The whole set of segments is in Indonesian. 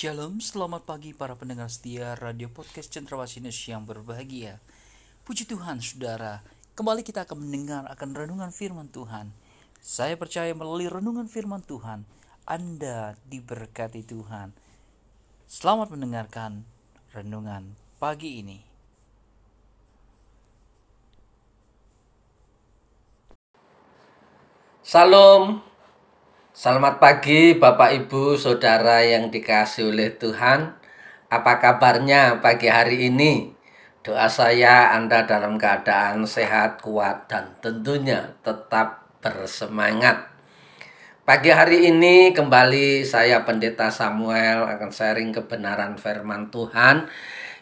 Shalom, selamat pagi para pendengar setia Radio Podcast Cendrawasih yang berbahagia. Puji Tuhan, saudara. Kembali kita akan mendengar akan renungan firman Tuhan. Saya percaya melalui renungan firman Tuhan, Anda diberkati Tuhan. Selamat mendengarkan renungan pagi ini. Salam, Selamat pagi Bapak Ibu Saudara yang dikasih oleh Tuhan Apa kabarnya pagi hari ini? Doa saya Anda dalam keadaan sehat, kuat, dan tentunya tetap bersemangat Pagi hari ini kembali saya Pendeta Samuel akan sharing kebenaran firman Tuhan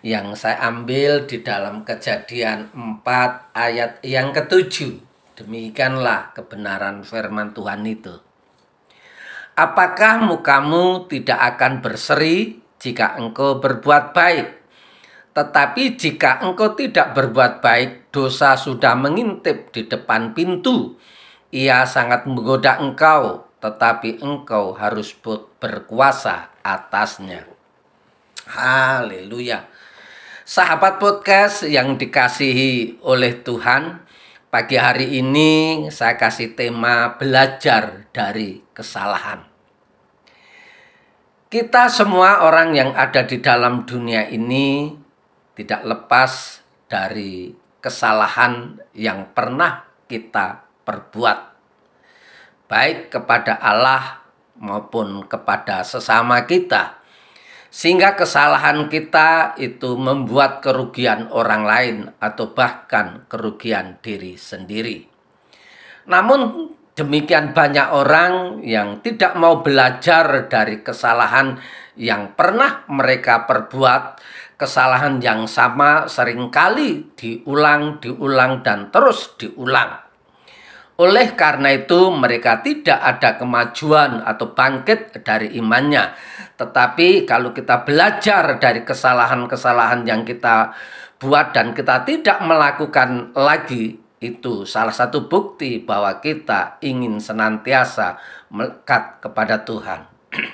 yang saya ambil di dalam kejadian 4 ayat yang ketujuh. Demikianlah kebenaran firman Tuhan itu. Apakah mukamu tidak akan berseri jika engkau berbuat baik? Tetapi jika engkau tidak berbuat baik, dosa sudah mengintip di depan pintu. Ia sangat menggoda engkau, tetapi engkau harus berkuasa atasnya. Haleluya. Sahabat podcast yang dikasihi oleh Tuhan, pagi hari ini saya kasih tema belajar dari kesalahan. Kita semua orang yang ada di dalam dunia ini tidak lepas dari kesalahan yang pernah kita perbuat, baik kepada Allah maupun kepada sesama kita, sehingga kesalahan kita itu membuat kerugian orang lain atau bahkan kerugian diri sendiri. Namun, Demikian banyak orang yang tidak mau belajar dari kesalahan yang pernah mereka perbuat, kesalahan yang sama sering kali diulang, diulang, dan terus diulang. Oleh karena itu, mereka tidak ada kemajuan atau bangkit dari imannya. Tetapi, kalau kita belajar dari kesalahan-kesalahan yang kita buat, dan kita tidak melakukan lagi, itu salah satu bukti bahwa kita ingin senantiasa melekat kepada Tuhan.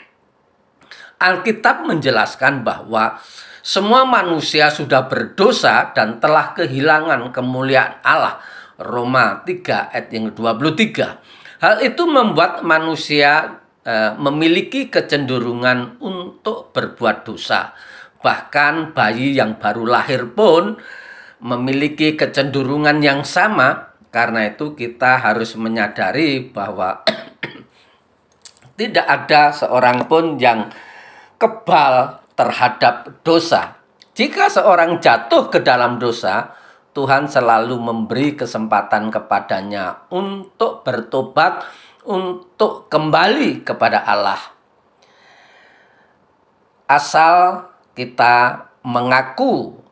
Alkitab menjelaskan bahwa semua manusia sudah berdosa dan telah kehilangan kemuliaan Allah. Roma 3 ayat yang 23. Hal itu membuat manusia eh, memiliki kecenderungan untuk berbuat dosa. Bahkan bayi yang baru lahir pun memiliki kecenderungan yang sama, karena itu kita harus menyadari bahwa tidak ada seorang pun yang kebal terhadap dosa. Jika seorang jatuh ke dalam dosa, Tuhan selalu memberi kesempatan kepadanya untuk bertobat, untuk kembali kepada Allah. Asal kita mengaku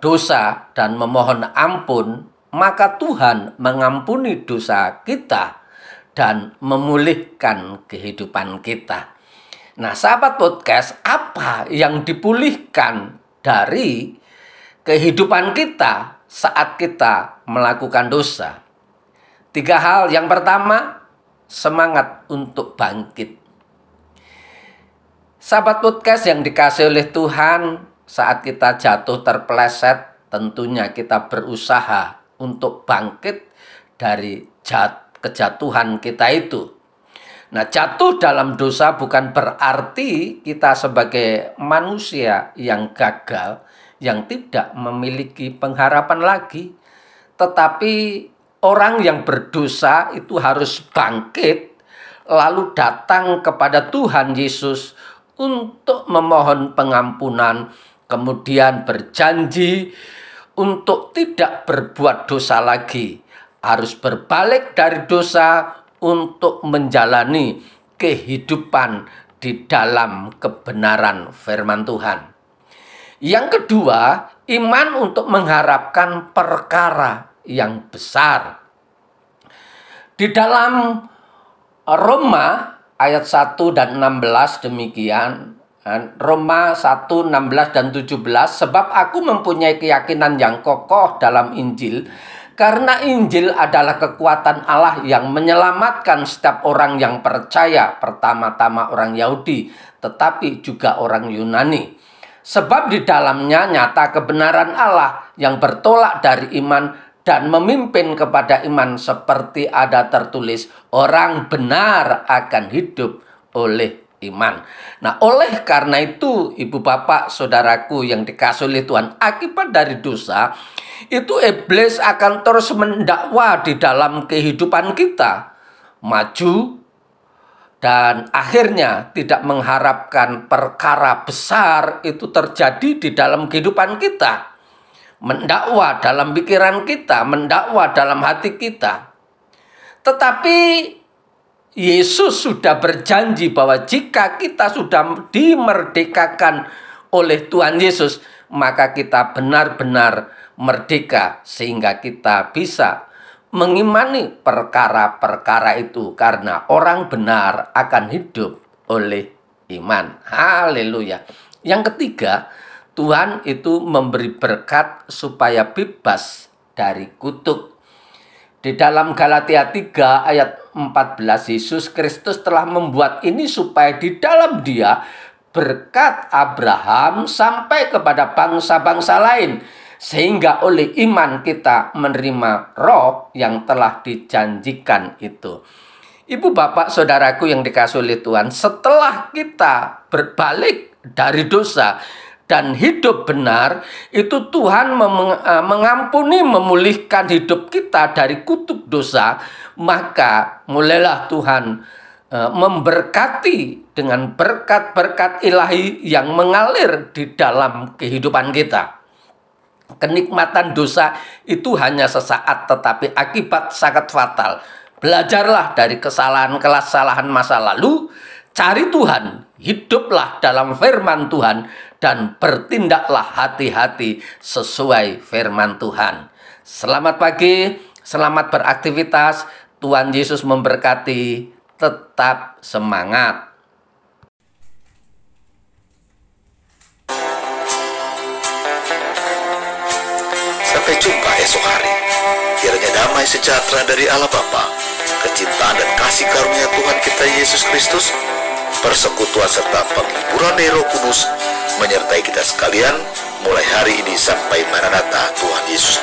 dosa dan memohon ampun, maka Tuhan mengampuni dosa kita dan memulihkan kehidupan kita. Nah, sahabat podcast, apa yang dipulihkan dari kehidupan kita saat kita melakukan dosa? Tiga hal. Yang pertama, semangat untuk bangkit. Sahabat podcast yang dikasih oleh Tuhan, saat kita jatuh terpeleset, tentunya kita berusaha untuk bangkit dari jat, kejatuhan kita itu. Nah, jatuh dalam dosa bukan berarti kita sebagai manusia yang gagal, yang tidak memiliki pengharapan lagi, tetapi orang yang berdosa itu harus bangkit, lalu datang kepada Tuhan Yesus untuk memohon pengampunan, kemudian berjanji untuk tidak berbuat dosa lagi, harus berbalik dari dosa untuk menjalani kehidupan di dalam kebenaran firman Tuhan. Yang kedua, iman untuk mengharapkan perkara yang besar. Di dalam Roma ayat 1 dan 16 demikian Roma 1, 16 dan 17 Sebab aku mempunyai keyakinan yang kokoh dalam Injil Karena Injil adalah kekuatan Allah yang menyelamatkan setiap orang yang percaya, pertama-tama orang Yahudi, tetapi juga orang Yunani. Sebab di dalamnya nyata kebenaran Allah yang bertolak dari iman dan memimpin kepada iman seperti ada tertulis orang benar akan hidup oleh iman. Nah, oleh karena itu, ibu bapak, saudaraku yang dikasih oleh Tuhan, akibat dari dosa, itu iblis akan terus mendakwa di dalam kehidupan kita. Maju dan akhirnya tidak mengharapkan perkara besar itu terjadi di dalam kehidupan kita. Mendakwa dalam pikiran kita, mendakwa dalam hati kita. Tetapi Yesus sudah berjanji bahwa jika kita sudah dimerdekakan oleh Tuhan Yesus, maka kita benar-benar merdeka sehingga kita bisa mengimani perkara-perkara itu karena orang benar akan hidup oleh iman. Haleluya. Yang ketiga, Tuhan itu memberi berkat supaya bebas dari kutuk. Di dalam Galatia 3 ayat 14 Yesus Kristus telah membuat ini supaya di dalam dia berkat Abraham sampai kepada bangsa-bangsa lain sehingga oleh iman kita menerima roh yang telah dijanjikan itu. Ibu bapak saudaraku yang dikasih oleh Tuhan, setelah kita berbalik dari dosa, dan hidup benar, itu Tuhan eh, mengampuni, memulihkan hidup kita dari kutuk dosa, maka mulailah Tuhan eh, memberkati dengan berkat-berkat ilahi yang mengalir di dalam kehidupan kita. Kenikmatan dosa itu hanya sesaat tetapi akibat sangat fatal. Belajarlah dari kesalahan-kesalahan masa lalu, cari Tuhan, hiduplah dalam firman Tuhan dan bertindaklah hati-hati sesuai firman Tuhan. Selamat pagi, selamat beraktivitas. Tuhan Yesus memberkati. Tetap semangat. Sampai jumpa esok hari. Kiranya damai sejahtera dari Allah Bapa, kecintaan dan kasih karunia Tuhan kita Yesus Kristus, persekutuan serta penghiburan Roh Kudus menyertai kita sekalian mulai hari ini sampai Maranatha Tuhan Yesus.